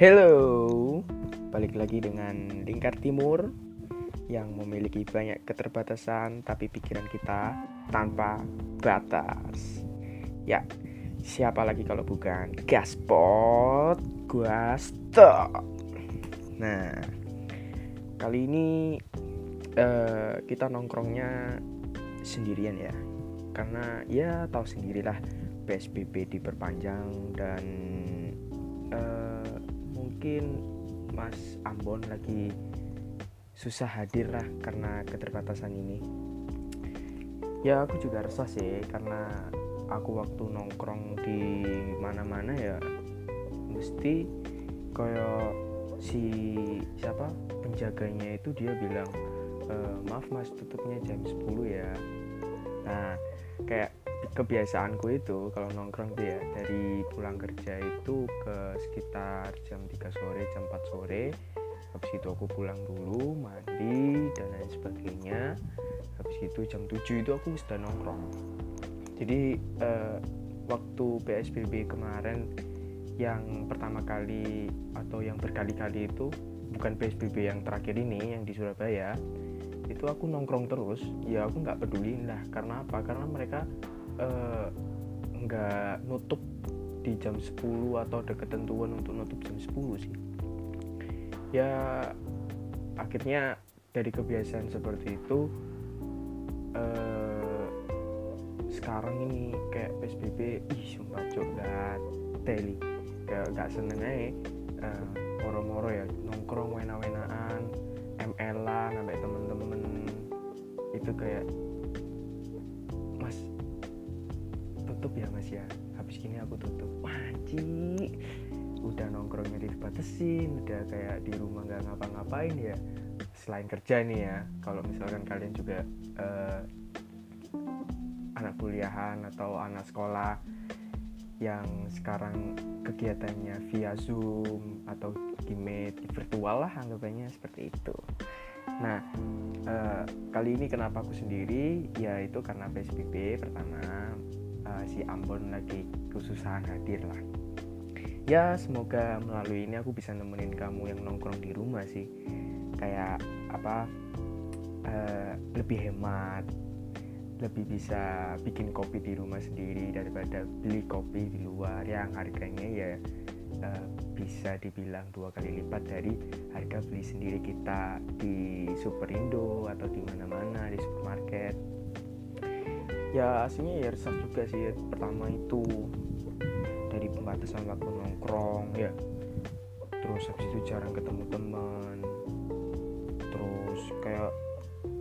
Hello, balik lagi dengan Lingkar Timur yang memiliki banyak keterbatasan tapi pikiran kita tanpa batas. Ya, siapa lagi kalau bukan Gaspot gua stop. Nah, kali ini uh, kita nongkrongnya sendirian ya, karena ya tahu sendirilah PSBB diperpanjang dan uh, mungkin Mas Ambon lagi susah hadir lah karena keterbatasan ini. Ya aku juga resah sih karena aku waktu nongkrong di mana-mana ya mesti kayak si siapa penjaganya itu dia bilang e, maaf mas tutupnya jam 10 ya. Nah kayak kebiasaanku itu kalau nongkrong tuh ya dari pulang kerja itu ke sekitar jam 3 sore jam 4 sore. Habis itu aku pulang dulu mandi dan lain sebagainya. Habis itu jam 7 itu aku sudah nongkrong. Jadi eh, waktu PSBB kemarin yang pertama kali atau yang berkali-kali itu bukan PSBB yang terakhir ini yang di Surabaya itu aku nongkrong terus. Ya aku nggak peduli lah karena apa? Karena mereka nggak uh, nutup di jam 10 atau ada ketentuan untuk nutup jam 10 sih. Ya akhirnya dari kebiasaan seperti itu uh, sekarang ini kayak PSBB ih sumpah cok gak teli kayak gak seneng aja. Uh, moro-moro ya nongkrong wena-wenaan ML-an sampai temen-temen. Itu kayak tutup ya mas ya. Habis gini aku tutup. Wajib udah nongkrongnya dibatasin udah kayak di rumah nggak ngapa-ngapain ya. Selain kerja nih ya kalau misalkan kalian juga uh, anak kuliahan atau anak sekolah yang sekarang kegiatannya via zoom atau gimmick virtual lah anggapannya seperti itu. Nah uh, kali ini kenapa aku sendiri? Yaitu karena PSBB pertama uh, si Ambon lagi kesusahan hadir lah. Ya semoga melalui ini aku bisa nemenin kamu yang nongkrong di rumah sih. Kayak apa uh, lebih hemat lebih bisa bikin kopi di rumah sendiri daripada beli kopi di luar. Yang harganya ya uh, bisa dibilang dua kali lipat dari harga beli sendiri kita di Superindo atau di mana-mana di supermarket ya aslinya ya resah juga sih pertama itu dari pembatasan waktu nongkrong ya. Terus habis itu jarang ketemu teman. Terus kayak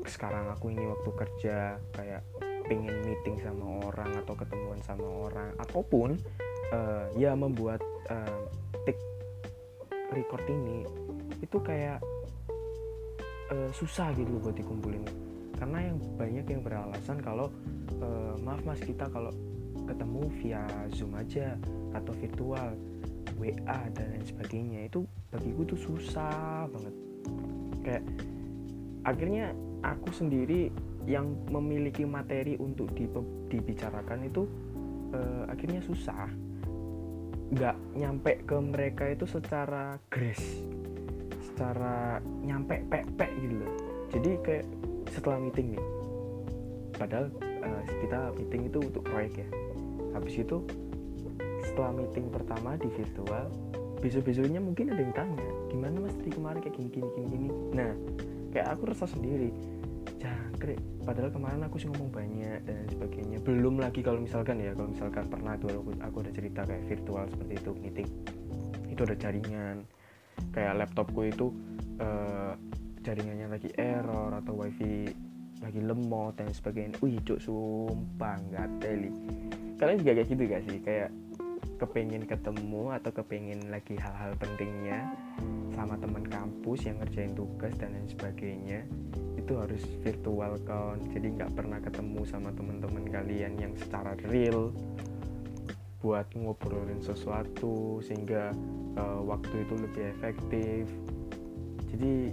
sekarang aku ini waktu kerja kayak pengen meeting sama orang atau ketemuan sama orang. Ataupun uh, ya membuat uh, tik record ini itu kayak uh, susah gitu buat dikumpulin karena yang banyak yang beralasan kalau e, maaf mas kita kalau ketemu via zoom aja atau virtual WA dan lain sebagainya itu bagiku tuh susah banget. Kayak akhirnya aku sendiri yang memiliki materi untuk dibicarakan itu e, akhirnya susah. Nggak nyampe ke mereka itu secara grace secara nyampe pek-pek gitu loh jadi kayak setelah meeting nih padahal uh, kita meeting itu untuk proyek ya. Habis itu setelah meeting pertama di virtual besok-besoknya mungkin ada yang tanya gimana mas tadi kemarin kayak gini gini gini gini? Nah kayak aku rasa sendiri. Jangkrik padahal kemarin aku sih ngomong banyak dan sebagainya. Belum lagi kalau misalkan ya kalau misalkan pernah tuh aku, aku ada cerita kayak virtual seperti itu meeting. Itu ada jaringan. Kayak laptopku itu uh, jaringannya lagi error atau wifi lagi lemot dan sebagainya. Wih cuk sumpah nggak teli. Kalian juga kayak gitu gak sih? Kayak kepengen ketemu atau kepengen lagi hal-hal pentingnya sama teman kampus yang ngerjain tugas dan lain sebagainya itu harus virtual count jadi nggak pernah ketemu sama teman-teman kalian yang secara real buat ngobrolin sesuatu sehingga uh, waktu itu lebih efektif. Jadi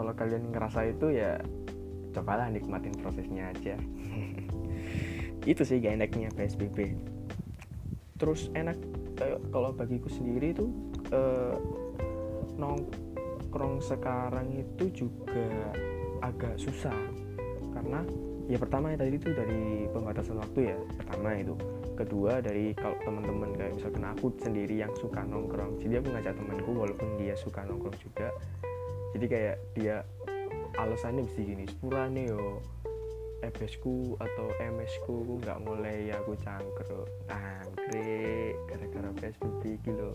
kalau kalian ngerasa itu ya cobalah nikmatin prosesnya aja. Itu sih gak enaknya PSBB terus enak kalau bagiku sendiri itu uh, nongkrong sekarang itu juga agak susah. Karena ya pertama ya tadi itu dari pembatasan waktu ya pertama itu. Kedua dari kalau teman-teman kayak misalkan aku sendiri yang suka nongkrong. Jadi aku ngajak temanku walaupun dia suka nongkrong juga jadi kayak dia alasannya mesti gini sepurane yo ebesku atau MS ku nggak mulai ya aku cangkruk angkrik gara-gara PSBB gitu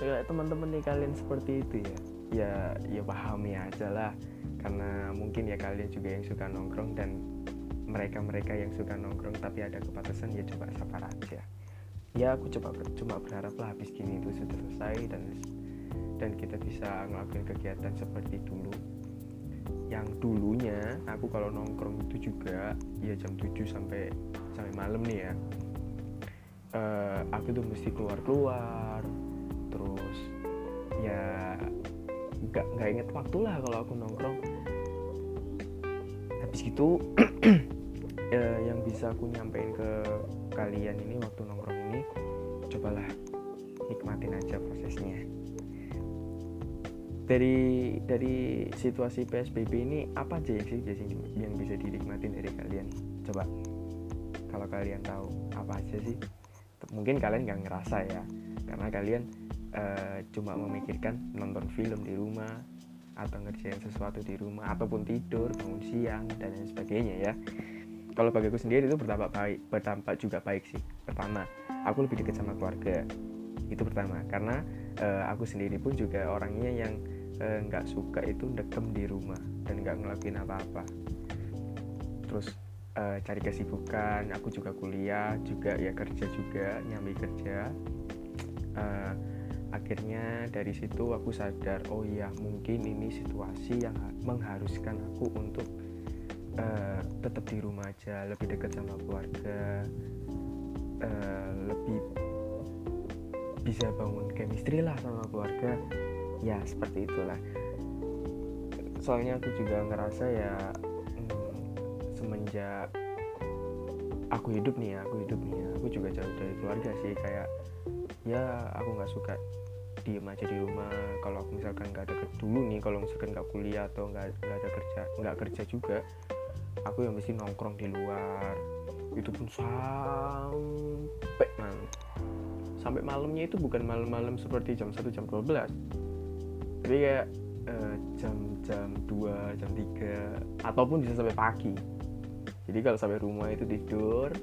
kayak teman-teman nih kalian seperti itu ya ya ya pahami aja lah. Karena mungkin ya kalian juga yang suka nongkrong dan mereka-mereka yang suka nongkrong tapi ada kebatasan ya coba sabar aja. Ya aku coba cuma berharap lah habis gini itu sudah selesai dan dan kita bisa ngelakuin kegiatan seperti dulu. Yang dulunya aku kalau nongkrong itu juga ya jam 7 sampai sampai malam nih ya. Uh, aku tuh mesti keluar keluar terus ya nggak nggak inget waktu lah kalau aku nongkrong. Habis gitu uh, yang bisa aku nyampein ke kalian ini waktu nongkrong ini cobalah nikmatin aja prosesnya dari dari situasi PSBB ini apa aja sih yang bisa dinikmatin dari kalian? Coba kalau kalian tahu apa aja sih? Mungkin kalian nggak ngerasa ya karena kalian uh, cuma memikirkan nonton film di rumah atau ngerjain sesuatu di rumah ataupun tidur bangun siang dan lain sebagainya ya. Kalau bagi aku sendiri itu berdampak baik berdampak juga baik sih. Pertama aku lebih dekat sama keluarga. Itu pertama karena uh, aku sendiri pun juga orangnya yang eh, nggak uh, suka itu dekem di rumah dan nggak ngelakuin apa-apa. Terus uh, cari kesibukan aku juga kuliah juga ya kerja juga nyambi kerja. Uh, akhirnya dari situ aku sadar oh iya mungkin ini situasi yang mengharuskan aku untuk uh, tetap di rumah aja lebih dekat sama keluarga uh, lebih bisa bangun chemistry lah sama keluarga. Ya seperti itulah. Soalnya aku juga ngerasa ya hmm, semenjak aku hidup nih ya aku hidup nih ya. Aku juga jauh dari keluarga sih kayak ya aku nggak suka diem aja di rumah. Kalau misalkan nggak ada dulu nih kalau misalkan nggak kuliah atau nggak ada kerja nggak kerja juga aku yang mesti nongkrong di luar. Itu pun sampai malam sampai malamnya itu bukan malam-malam seperti jam 1 jam 12 tapi kayak uh, jam jam 2 jam 3 ataupun bisa sampai pagi. Jadi kalau sampai rumah itu tidur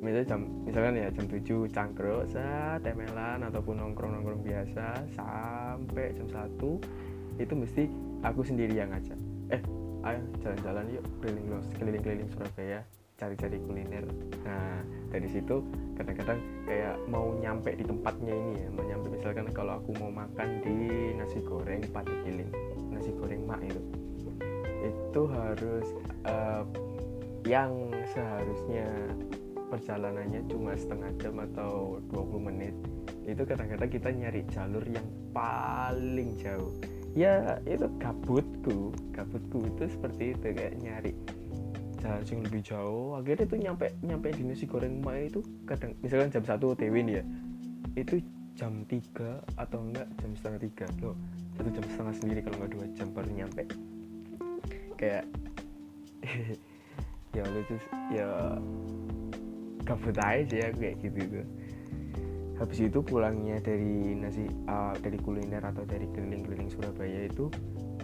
misalnya jam misalkan ya jam 7 cangkruk saat temelan ataupun nongkrong-nongkrong biasa sampai jam 1 itu mesti aku sendiri yang ngajak eh ayo jalan-jalan yuk keliling keliling-keliling Surabaya cari-cari kuliner. Nah dari situ kadang-kadang kayak mau nyampe di tempatnya ini ya mau nyampe misalkan kalau aku mau makan di nasi goreng pati giling nasi goreng mak itu. Itu harus uh, yang seharusnya perjalanannya cuma setengah jam atau 20 menit itu kadang-kadang kita nyari jalur yang paling jauh. Ya itu kabutku kabutku itu seperti itu kayak nyari jalan yang lebih jauh. Akhirnya itu nyampe nyampe di nasi goreng emak itu kadang misalkan jam satu TW nih ya itu jam 3 atau enggak jam setengah tiga. Loh satu jam setengah sendiri kalau nggak dua jam baru nyampe. Kayak ya lucu ya kabut aja sih ya kayak gitu tuh. Habis itu pulangnya dari nasi uh, dari kuliner atau dari keliling-keliling Surabaya itu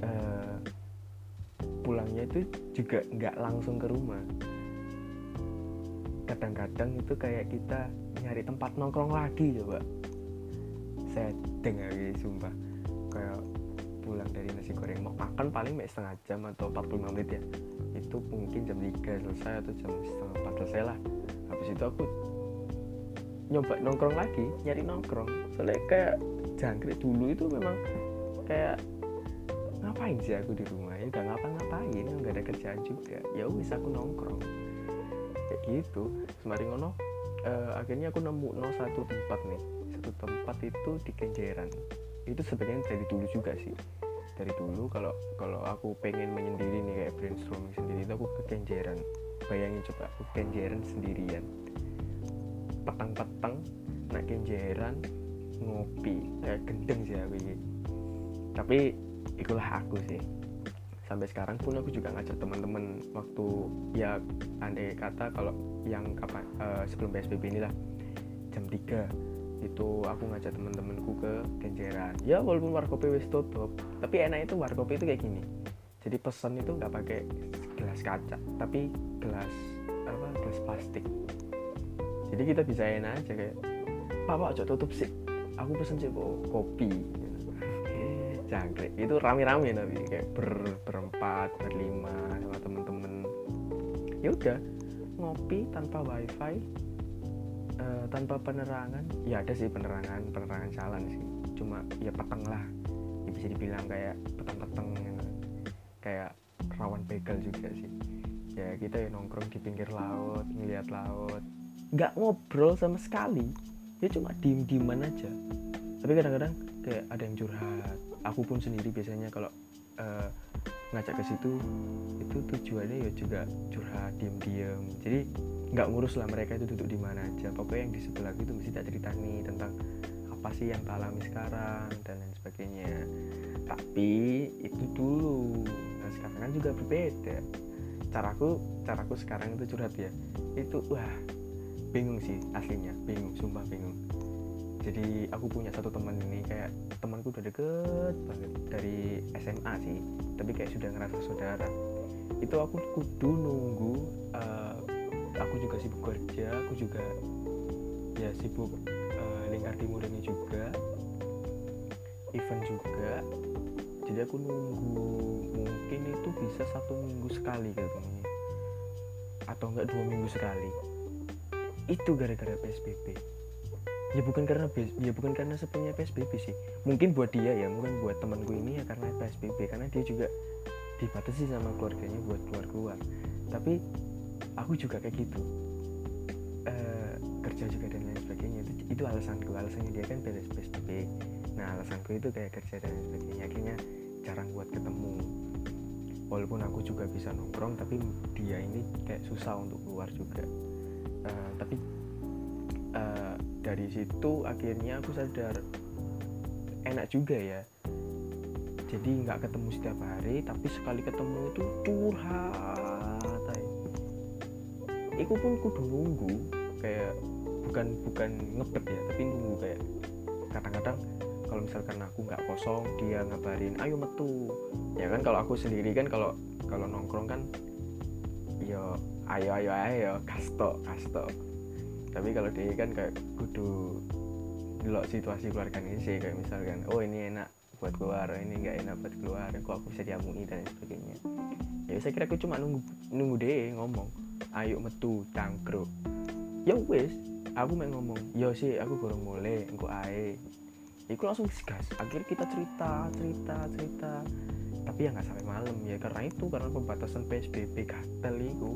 uh, pulangnya itu juga nggak langsung ke rumah. Kadang-kadang itu kayak kita nyari tempat nongkrong lagi coba. Saya dengar gitu sumpah. Kayak pulang dari nasi goreng mau makan paling setengah jam atau 45 menit ya. Itu mungkin jam 3 selesai atau jam setengah 4 selesai lah. Habis itu aku nyoba nongkrong lagi nyari nongkrong. Soalnya kayak jangkrik dulu itu memang kayak ngapain sih aku di rumah ya udah ngapa-ngapain nggak ada kerjaan juga. Ya wis aku nongkrong. Kayak gitu. Semarin ngono uh, akhirnya aku nemu no satu tempat nih. Satu tempat itu di Kenjeran. Itu sebenarnya dari dulu juga sih. Dari dulu kalau kalau aku pengen menyendiri nih kayak brainstorming sendiri itu aku ke Kenjeran. Bayangin coba aku Kenjeran sendirian. Petang-petang naik kenjeran ngopi. Kayak gendeng sih aku ini. Tapi itulah aku sih sampai sekarang pun aku juga ngajak teman-teman waktu ya andai kata kalau yang kapan uh, sebelum PSBB inilah jam 3 itu aku ngajak teman-temanku ke Kenjeran. Ya walaupun warkop wis tutup tapi enak itu warkop itu kayak gini. Jadi pesan itu nggak pakai gelas kaca tapi gelas apa gelas plastik. Jadi kita bisa enak aja kayak pak pak tutup sih. Aku pesen sih kopi jangkrik. Itu rame-rame tapi kayak ber, berempat berlima sama temen-temen. Ya udah ngopi tanpa wifi uh, tanpa penerangan. Ya ada sih penerangan penerangan jalan sih. Cuma ya peteng lah. Ya bisa dibilang kayak peteng-peteng kayak rawan begal juga sih. Ya kita ya nongkrong di pinggir laut ngeliat laut. Nggak ngobrol sama sekali. Ya cuma diem dieman aja. Tapi kadang-kadang kayak ada yang curhat aku pun sendiri biasanya kalau uh, ngajak ke situ itu tujuannya ya juga curhat diem-diem. Jadi nggak ngurus lah mereka itu duduk di mana aja. Pokoknya yang di sebelah itu mesti tak cerita nih tentang apa sih yang tak alami sekarang dan lain sebagainya. Tapi itu dulu. Nah sekarang kan juga berbeda. Caraku caraku sekarang itu curhat ya. Itu wah bingung sih aslinya. Bingung sumpah bingung jadi aku punya satu teman ini kayak temanku udah deket banget dari SMA sih tapi kayak sudah ngerasa saudara. Itu aku kudu nunggu uh, aku juga sibuk kerja aku juga ya sibuk uh, lingkar timur ini juga event juga. Jadi aku nunggu mungkin itu bisa satu minggu sekali katanya atau enggak dua minggu sekali. Itu gara-gara PSBB ya bukan karena ya bukan karena sepenuhnya PSBB sih. Mungkin buat dia ya mungkin buat temanku ini ya karena PSBB karena dia juga dibatasi sama keluarganya buat keluar keluar. Tapi aku juga kayak gitu. E, kerja juga dan lain sebagainya. Itu, itu alasanku. Alasannya dia kan beres PSBB nah alasanku itu kayak kerja dan lain sebagainya. Akhirnya jarang buat ketemu. Walaupun aku juga bisa nongkrong tapi dia ini kayak susah untuk keluar juga. E, tapi uh, dari situ akhirnya aku sadar enak juga ya. Jadi nggak ketemu setiap hari tapi sekali ketemu itu curhat Iku pun kudu nunggu kayak bukan bukan ngebet ya tapi nunggu kayak kadang-kadang kalau misalkan aku nggak kosong dia ngabarin ayo metu. Ya kan kalau aku sendiri kan kalau kalau nongkrong kan yo ayo ayo ayo kasto kasto tapi kalau dia kan kayak kudu dulu situasi keluarga ini sih kayak misalkan oh ini enak buat keluar ini nggak enak buat keluar kok aku bisa diamuni dan sebagainya. Ya saya kira aku cuma nunggu nunggu deh ngomong ayo metu cangkro ya wes aku main ngomong yo ya sih aku baru mulai engko ae. Iku langsung gas akhirnya kita cerita cerita cerita. Tapi ya nggak sampai malam ya karena itu karena pembatasan psbb gatel itu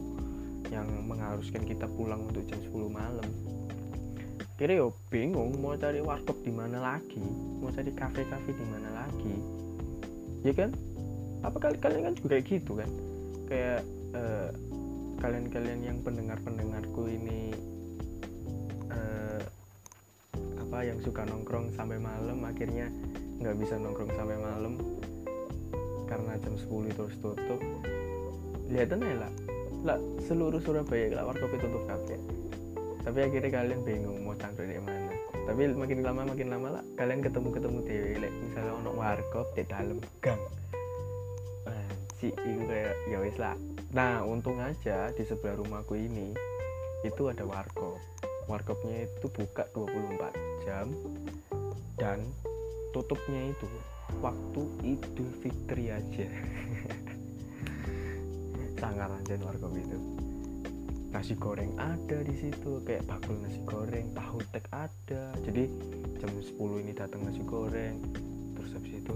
yang mengharuskan kita pulang untuk jam 10 malam. Kira yo bingung mau cari warkop di mana lagi? Mau cari kafe-kafe di mana lagi? Ya kan? Apa kali kalian kan juga kayak gitu kan? Kayak uh, kalian-kalian yang pendengar-pendengarku ini uh, apa yang suka nongkrong sampai malam akhirnya nggak bisa nongkrong sampai malam karena jam 10 terus tutup. Lihat aja lah lah seluruh Surabaya lah warkop itu tutup kafe tapi akhirnya kalian bingung mau cangkruk di mana. Tapi makin lama makin lama lah kalian ketemu ketemu dewe like, misalnya ono warkop di dalam gang. Si itu kayak ya wis lah. Nah untung aja di sebelah rumahku ini itu ada warkop warkopnya itu buka 24 jam dan tutupnya itu waktu Idul Fitri aja sangat dan warkop itu nasi goreng ada di situ kayak bakul nasi goreng tahu tek ada. Jadi jam 10 ini datang nasi goreng. Terus habis itu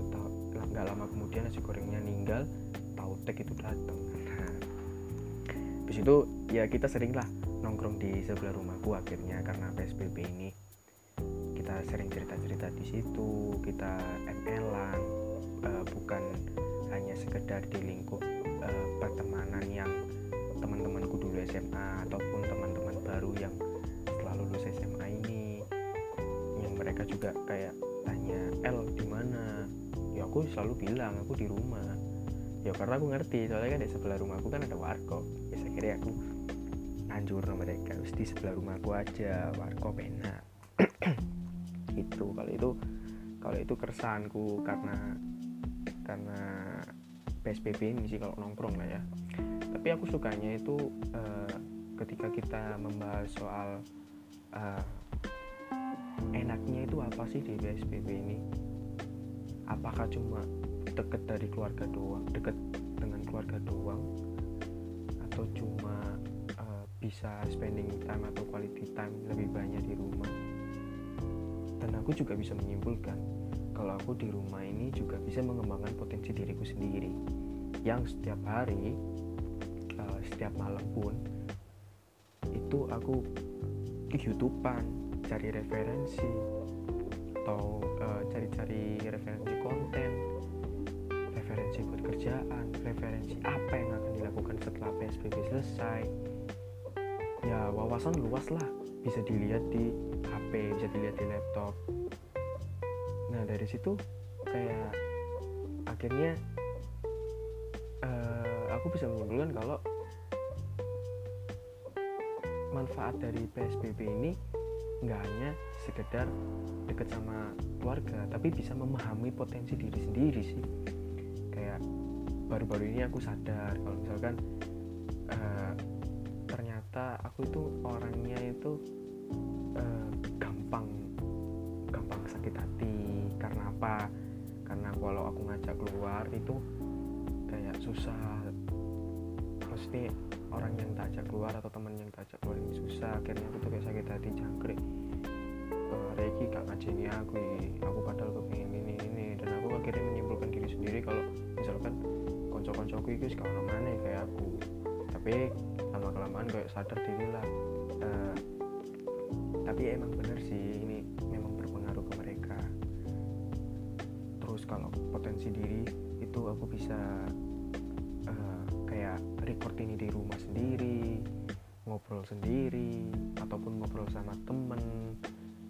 nggak lama kemudian nasi gorengnya ninggal tahu tek itu datang. Habis itu ya kita sering lah nongkrong di sebelah rumahku akhirnya karena psbb ini. Kita sering cerita-cerita di situ kita ML-an uh, bukan hanya sekedar di lingkup pertemanan yang teman-temanku dulu SMA ataupun teman-teman baru yang setelah lulus SMA ini yang mereka juga kayak tanya L di mana? Ya aku selalu bilang aku di rumah. Ya karena aku ngerti soalnya kan di sebelah rumahku kan ada warkop. Ya kira aku anjur mereka. Terus di sebelah rumahku aja warkop enak. Itu kalau itu kalau itu keresahanku karena karena PSBB ini sih kalau nongkrong lah ya. Tapi aku sukanya itu uh, ketika kita membahas soal uh, enaknya itu apa sih di PSBB ini? Apakah cuma deket dari keluarga doang deket dengan keluarga doang? Atau cuma uh, bisa spending time atau quality time lebih banyak di rumah? Dan aku juga bisa menyimpulkan kalau aku di rumah ini juga bisa mengembangkan potensi diriku sendiri. Yang setiap hari uh, setiap malam pun itu aku ke YouTubean cari referensi atau uh, cari-cari referensi konten referensi buat kerjaan referensi apa yang akan dilakukan setelah PSBB selesai. Ya wawasan luas lah bisa dilihat di HP bisa dilihat di laptop nah dari situ kayak akhirnya uh, aku bisa menyimpulkan kalau manfaat dari PSBB ini nggak hanya sekedar deket sama keluarga tapi bisa memahami potensi diri sendiri sih. Kayak baru-baru ini aku sadar kalau misalkan uh, ternyata aku itu orangnya itu uh, gampang gampang sakit hati. Karena apa? Karena kalau aku ngajak keluar itu kayak susah. Pasti orang yang tak ajak keluar atau teman yang tak ajak keluar ini susah. Akhirnya aku tuh kayak sakit hati jangkrik. Uh, Reiki gak ngajeni aku aku padahal kepingin ini ini. Dan aku akhirnya menyimpulkan diri sendiri kalau misalkan konco-koncoku itu sekarang mana kayak aku. Tapi lama kelamaan kayak sadar diri lah. Uh, tapi emang bener sih potensi diri itu aku bisa uh, kayak record ini di rumah sendiri ngobrol sendiri ataupun ngobrol sama temen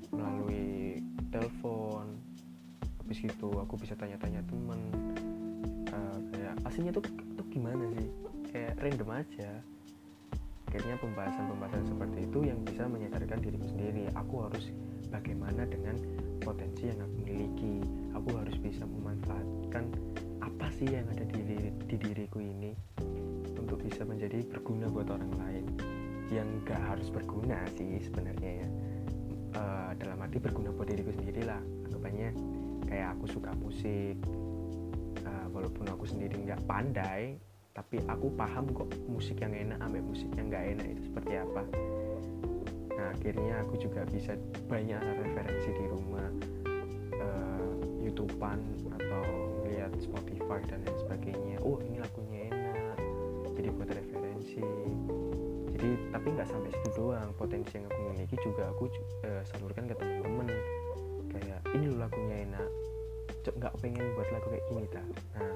melalui telepon. Habis gitu aku bisa tanya-tanya temen uh, kayak aslinya tuh tuh gimana sih? Kayak random aja akhirnya pembahasan-pembahasan seperti itu yang bisa menyadarkan diriku sendiri. Aku harus bagaimana dengan potensi yang aku miliki? Aku harus bisa memanfaatkan apa sih yang ada di, di diriku ini untuk bisa menjadi berguna buat orang lain? Yang gak harus berguna sih sebenarnya ya. Uh, dalam arti berguna buat diriku sendiri lah anggapannya kayak aku suka musik uh, walaupun aku sendiri nggak pandai tapi aku paham kok musik yang enak ambil musik yang nggak enak itu seperti apa. Nah akhirnya aku juga bisa banyak referensi di rumah uh, youtubean atau lihat Spotify dan lain sebagainya. Oh ini lagunya enak jadi buat referensi. Jadi tapi nggak sampai situ doang. Potensi yang aku miliki juga aku uh, salurkan ke teman-teman kayak ini loh lagunya enak. Nggak pengen buat lagu kayak gini ta nah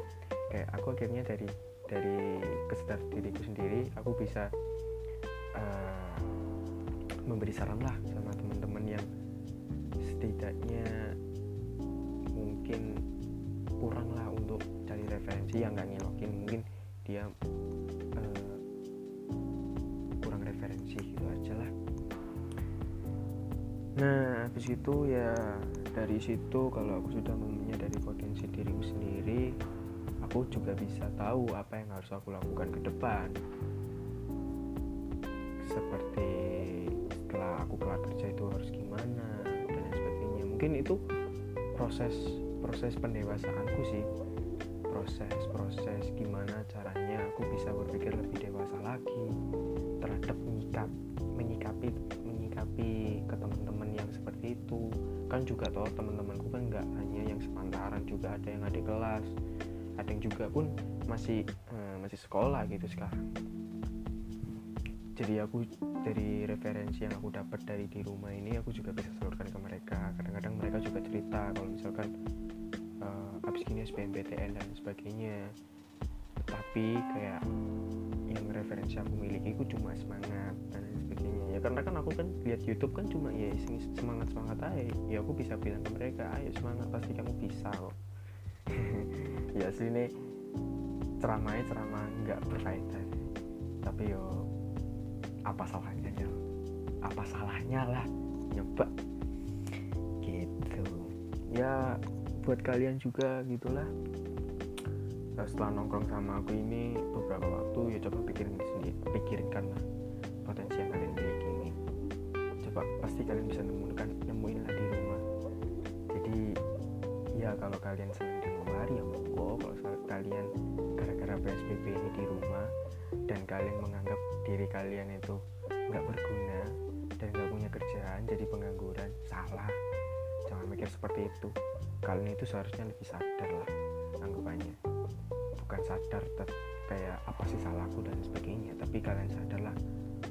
kayak aku akhirnya dari dari kesedar diriku sendiri aku bisa uh, memberi saran lah sama teman-teman yang setidaknya mungkin kurang lah untuk cari referensi yang nggak ngelokin. Mungkin dia uh, kurang referensi gitu aja lah. Nah habis itu ya dari situ kalau aku sudah sendiri aku juga bisa tahu apa yang harus aku lakukan ke depan. Seperti setelah aku kelar kerja itu harus gimana dan lain sebagainya. Mungkin itu proses proses pendewasaanku sih. Proses-proses gimana caranya aku bisa berpikir lebih dewasa lagi terhadap menyikap menyikapi menyikapi ke teman-teman yang seperti itu. Kan juga toh teman-temanku kan nggak hanya yang sepantaran juga ada yang adik kelas ada yang juga pun masih uh, masih sekolah gitu sekarang. Jadi aku dari referensi yang aku dapat dari di rumah ini aku juga bisa salurkan ke mereka. Kadang-kadang mereka juga cerita kalau misalkan uh, abis gini SBMPTN dan sebagainya. Tapi kayak yang referensi aku miliki itu cuma semangat dan sebagainya. Ya karena kan aku kan lihat YouTube kan cuma ya semangat semangat aja. Ya aku bisa bilang ke mereka ayo semangat pasti kamu bisa kok ya asli nih ceramahnya ceramah nggak berfaedah tapi yo apa salahnya ya? Apa salahnya lah? Nyoba. Gitu. Ya buat kalian juga gitulah. Setelah nongkrong sama aku ini beberapa waktu ya coba pikirin sendiri pikirkan lah potensi yang kalian miliki ini. Coba pasti kalian bisa nemukan nemuin lah di rumah. Jadi ya kalau kalian senang monggo kalau kalian gara-gara psbb ini di rumah dan kalian menganggap diri kalian itu nggak berguna dan nggak punya kerjaan jadi pengangguran salah. Jangan mikir seperti itu. Kalian itu seharusnya lebih sadar lah anggapannya. Bukan sadar kayak apa sih salahku dan sebagainya tapi kalian sadarlah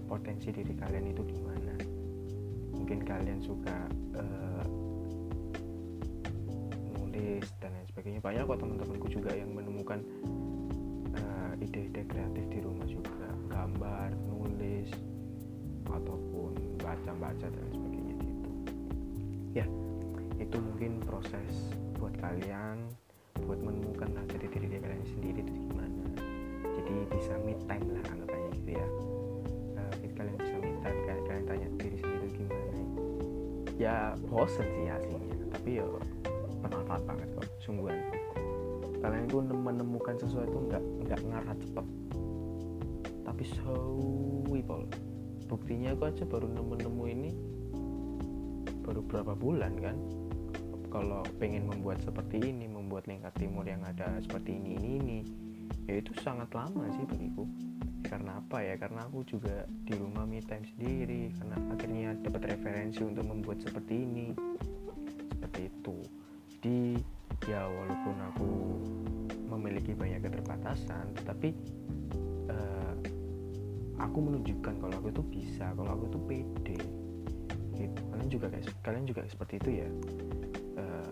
potensi diri kalian itu di mana. Mungkin kalian suka uh, dan lain sebagainya. Banyak kok teman-temanku juga yang menemukan uh, ide-ide kreatif di rumah juga. Gambar nulis ataupun baca-baca dan lain sebagainya gitu. Ya itu mungkin proses buat kalian buat menemukan lah dari diri kalian sendiri itu gimana. Jadi bisa meet time lah anggapannya gitu ya. Uh, kalian bisa meet time kalian, kalian tanya diri sendiri gimana. Ya bosen sih aslinya. Tapi ya sungguhan. Kalian itu menemukan sesuatu nggak nggak ngarah cepet. Tapi so people buktinya aku aja baru nemu-nemu ini baru berapa bulan kan? Kalau pengen membuat seperti ini membuat lingkar timur yang ada seperti ini ini ini ya itu sangat lama sih bagiku. Karena apa ya? Karena aku juga di rumah me time sendiri karena akhirnya dapat referensi untuk membuat seperti ini seperti itu. Jadi ya walaupun aku memiliki banyak keterbatasan tetapi uh, aku menunjukkan kalau aku itu bisa kalau aku itu pede. Gitu. Kalian juga kayak kalian juga seperti itu ya? Uh,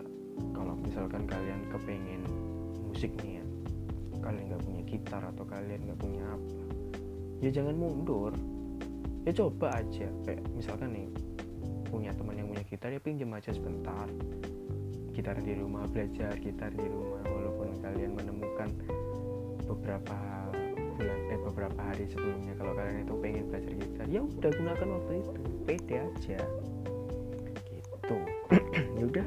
kalau misalkan kalian kepengen musik nih ya kalian nggak punya gitar atau kalian nggak punya apa ya jangan mundur. Ya coba aja kayak misalkan nih punya teman yang punya gitar ya pinjam aja sebentar gitar di rumah belajar gitar di rumah walaupun kalian menemukan beberapa bulan eh beberapa hari sebelumnya kalau kalian itu pengen belajar gitar ya udah gunakan waktu itu pede aja. Gitu. Ya udah.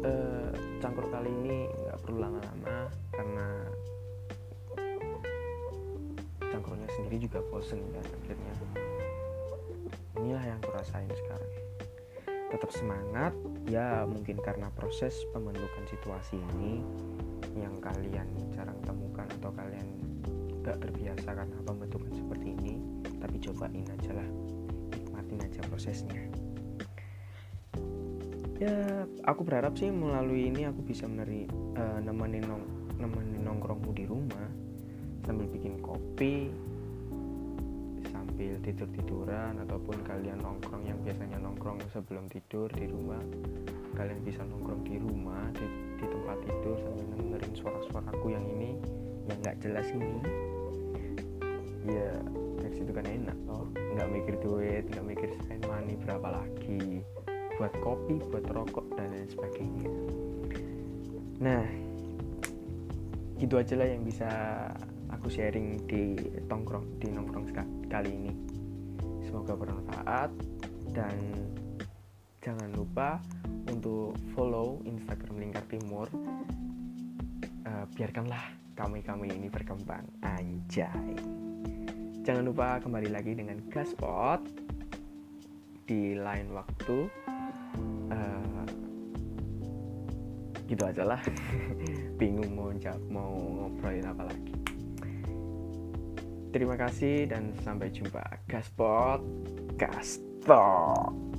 Uh, cangkur kali ini nggak perlu lama-lama karena cangkurnya sendiri juga bosen kan akhirnya. Inilah yang kurasain sekarang. Tetap semangat ya mungkin karena proses pembentukan situasi ini yang kalian jarang temukan atau kalian gak terbiasa karena pembentukan seperti ini tapi cobain aja lah. Nikmatin aja prosesnya. Ya aku berharap sih melalui ini aku bisa meneri uh, nemenin nong nemenin nongkrongmu di rumah sambil bikin kopi sambil tidur tiduran ataupun kalian nongkrong yang biasanya nongkrong sebelum tidur di rumah. Kalian bisa nongkrong di rumah di, di tempat tidur sambil dengerin suara-suaraku yang ini yang nggak jelas ini. Ya dari situ kan enak oh nggak mikir duit nggak mikir spend money berapa lagi. Buat kopi buat rokok dan lain sebagainya. Nah gitu aja lah yang bisa aku sharing di tongkrong di nongkrong kali ini. Semoga bermanfaat dan jangan lupa untuk follow Instagram Lingkar Timur. Uh, biarkanlah kami-kami ini berkembang. Anjay. Jangan lupa kembali lagi dengan Gaspot di lain waktu. Uh, gitu aja lah. Bingung mau jawab mau ngobrolin apa lagi. Terima kasih dan sampai jumpa. Gaspot Gastok